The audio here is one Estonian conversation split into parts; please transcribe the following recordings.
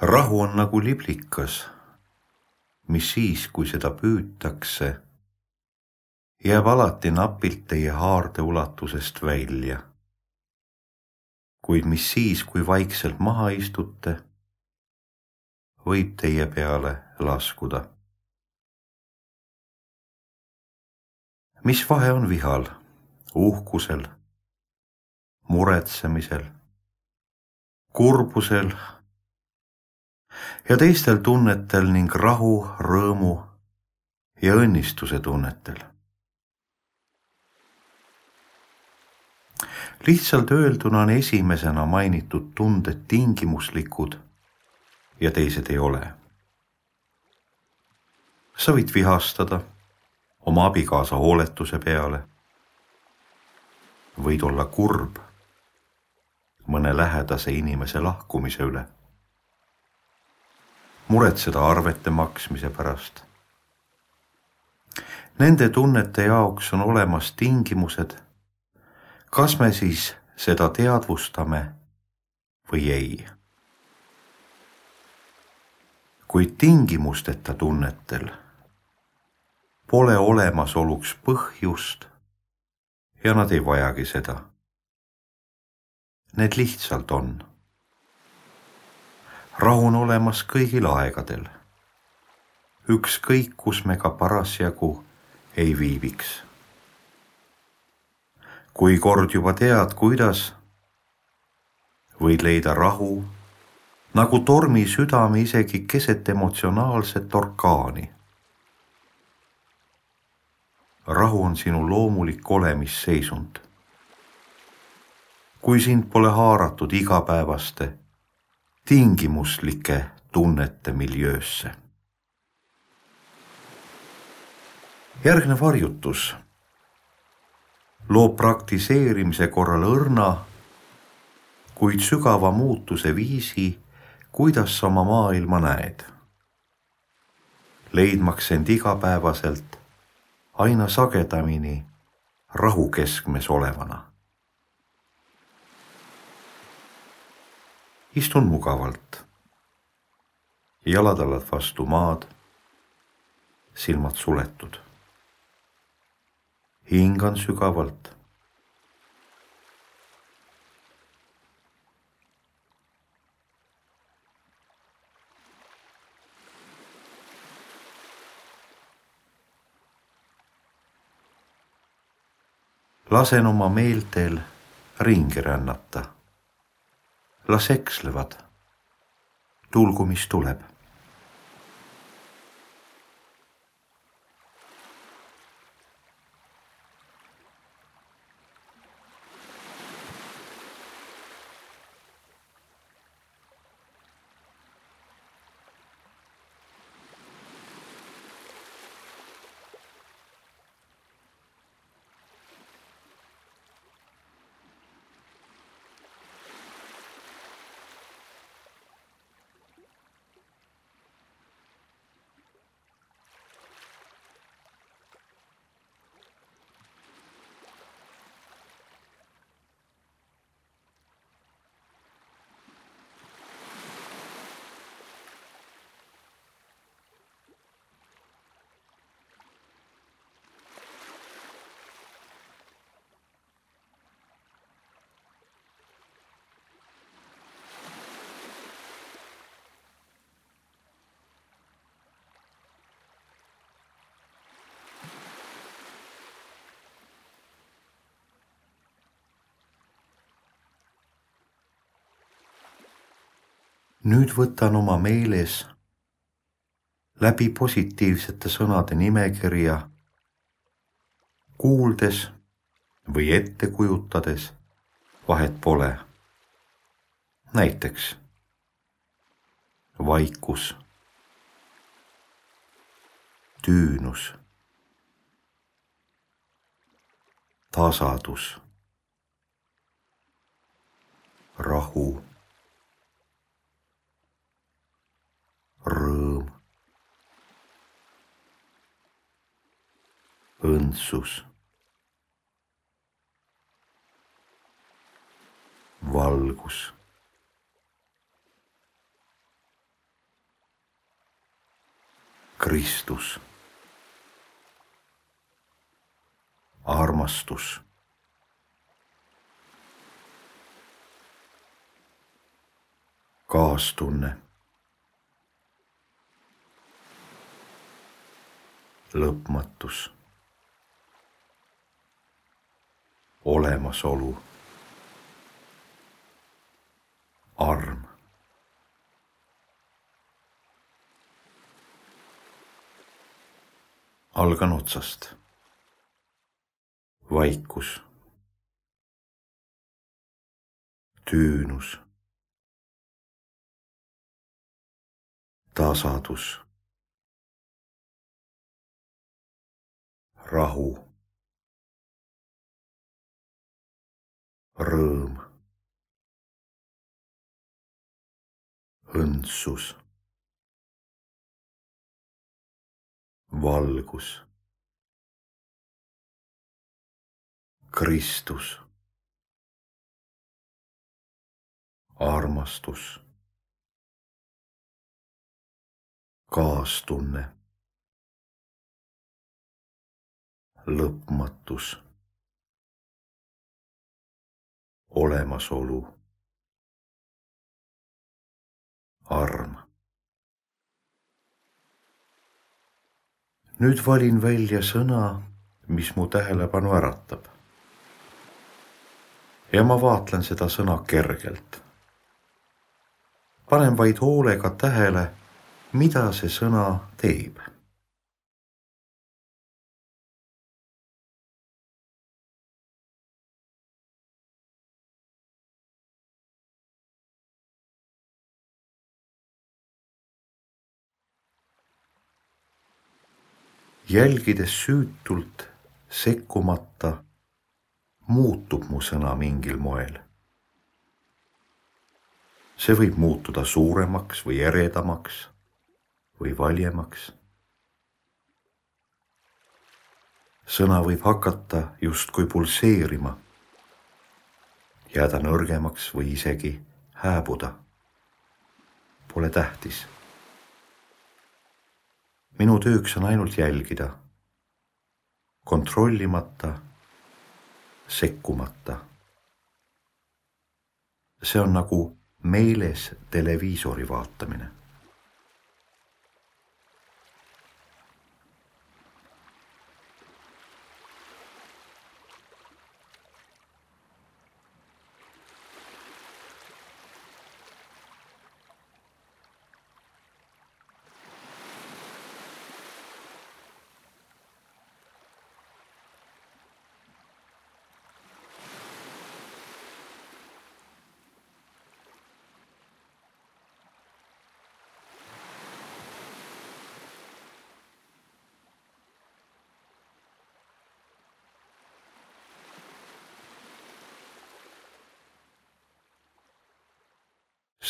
rahu on nagu liblikas, mis siis, kui seda püütakse, jääb alati napilt teie haarde ulatusest välja. kuid mis siis, kui vaikselt maha istute, võib teie peale laskuda. mis vahe on vihal, uhkusel, muretsemisel, kurbusel ja teistel tunnetel ning rahu, rõõmu ja õnnistuse tunnetel. lihtsalt öelduna on esimesena mainitud tunded tingimuslikud ja teised ei ole. sa võid vihastada oma abikaasa hooletuse peale. võid olla kurb mõne lähedase inimese lahkumise üle muretseda arvete maksmise pärast. Nende tunnete jaoks on olemas tingimused. kas me siis seda teadvustame või ei? kuid tingimusteta tunnetel pole olemasoluks põhjust ja nad ei vajagi seda. Need lihtsalt on rahu on olemas kõigil aegadel. ükskõik, kus me ka parasjagu ei viibiks. kui kord juba tead, kuidas, võid leida rahu nagu tormi südame isegi keset emotsionaalset orkaani. rahu on sinu loomulik olemisseisund. kui sind pole haaratud igapäevaste tingimuslike tunnete miljöösse. järgnev harjutus loob praktiseerimise korral õrna, kuid sügava muutuse viisi, kuidas sa oma maailma näed. leidmaks end igapäevaselt aina sagedamini rahukeskmes olevana istun mugavalt. jalad olevad vastu maad, silmad suletud. hingan sügavalt. lasen oma meeltel ringi rännata las ekslevad. tulgu, mis tuleb nüüd võtan oma meeles läbi positiivsete sõnade nimekirja, kuuldes või ette kujutades, vahet pole. näiteks vaikus, tüünus, tasadus, rahu rõõm, õndsus, valgus, Kristus, armastus, kaastunne, lõpmatus, olemasolu, arm. algan otsast. vaikus. tüünus. tasadus. rahu. Rõõm. õndsus valgus. Kristus. armastus. kaastunne. lõpmatus. Olemasolu. arm nüüd valin välja sõna, mis mu tähelepanu äratab. ja ma vaatlen seda sõna kergelt. panen vaid hoolega tähele, mida see sõna teeb jälgides süütult, sekkumata, muutub mu sõna mingil moel. see võib muutuda suuremaks või eredamaks või valjemaks. sõna võib hakata justkui pulseerima, jääda nõrgemaks või isegi hääbuda. Pole tähtis minu tööks on ainult jälgida, kontrollimata, sekkumata. see on nagu meeles televiisori vaatamine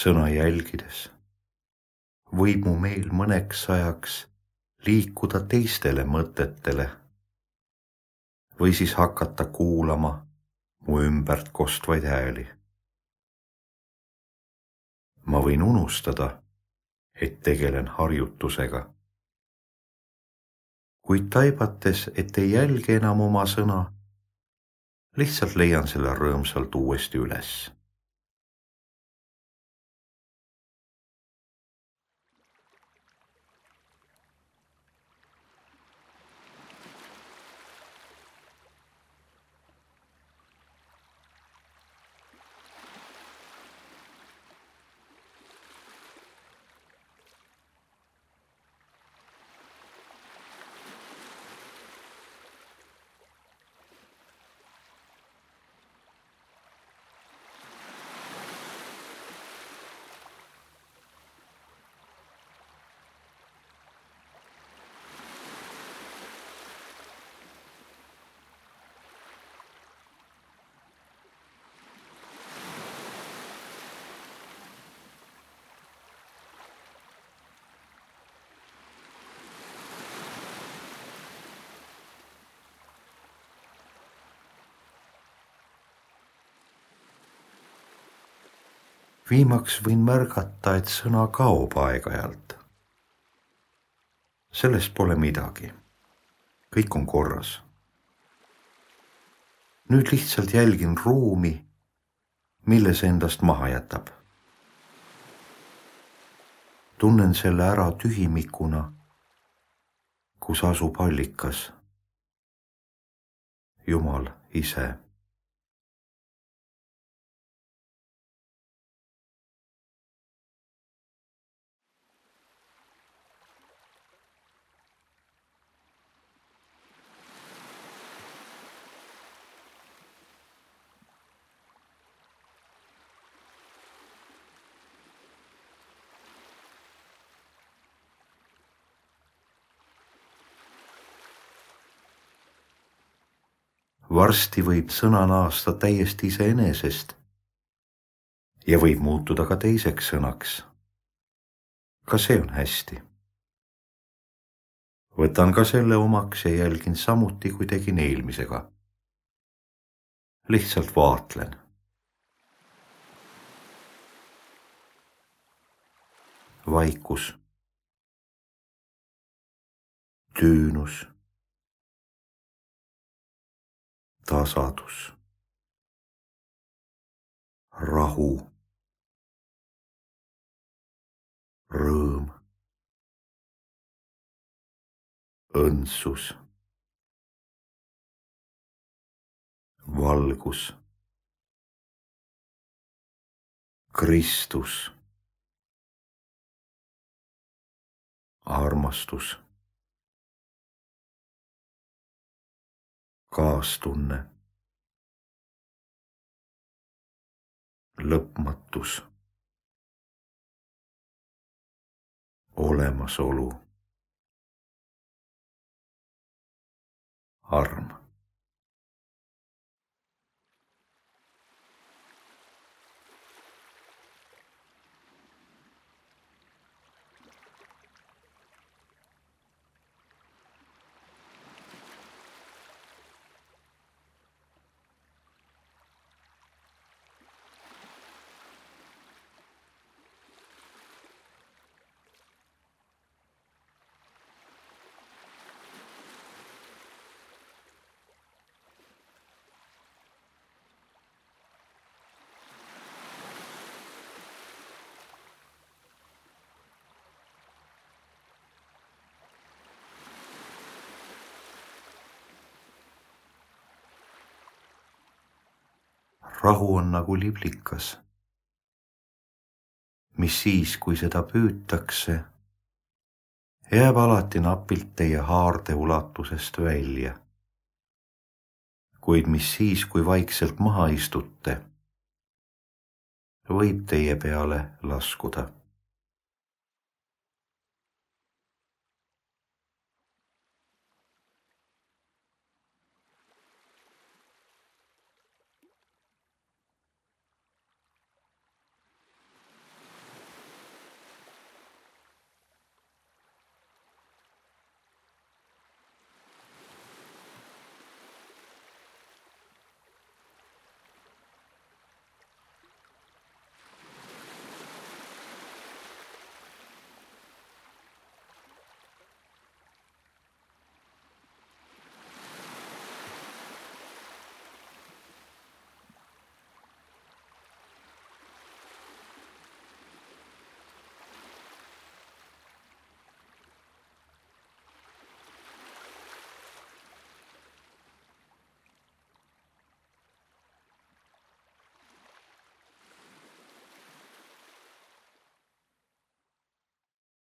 sõna jälgides võib mu meel mõneks ajaks liikuda teistele mõtetele või siis hakata kuulama mu ümbert kostvaid hääli. ma võin unustada, et tegelen harjutusega. kuid taibates, et ei jälgi enam oma sõna, lihtsalt leian selle rõõmsalt uuesti üles viimaks võin märgata, et sõna kaob aeg-ajalt. sellest pole midagi. kõik on korras. nüüd lihtsalt jälgin ruumi, mille see endast maha jätab. tunnen selle ära tühimikuna, kus asub allikas. Jumal ise varsti võib sõna naasta täiesti iseenesest ja võib muutuda ka teiseks sõnaks. ka see on hästi. võtan ka selle omaks ja jälgin samuti, kui tegin eelmisega. lihtsalt vaatlen. vaikus. tüünus tasadus, rahu, rõõm, õndsus, valgus, Kristus, armastus kaastunne, lõpmatus, olemasolu, arm rahu on nagu liblikas, mis siis, kui seda püütakse, jääb alati napilt teie haarde ulatusest välja. kuid mis siis, kui vaikselt maha istute, võib teie peale laskuda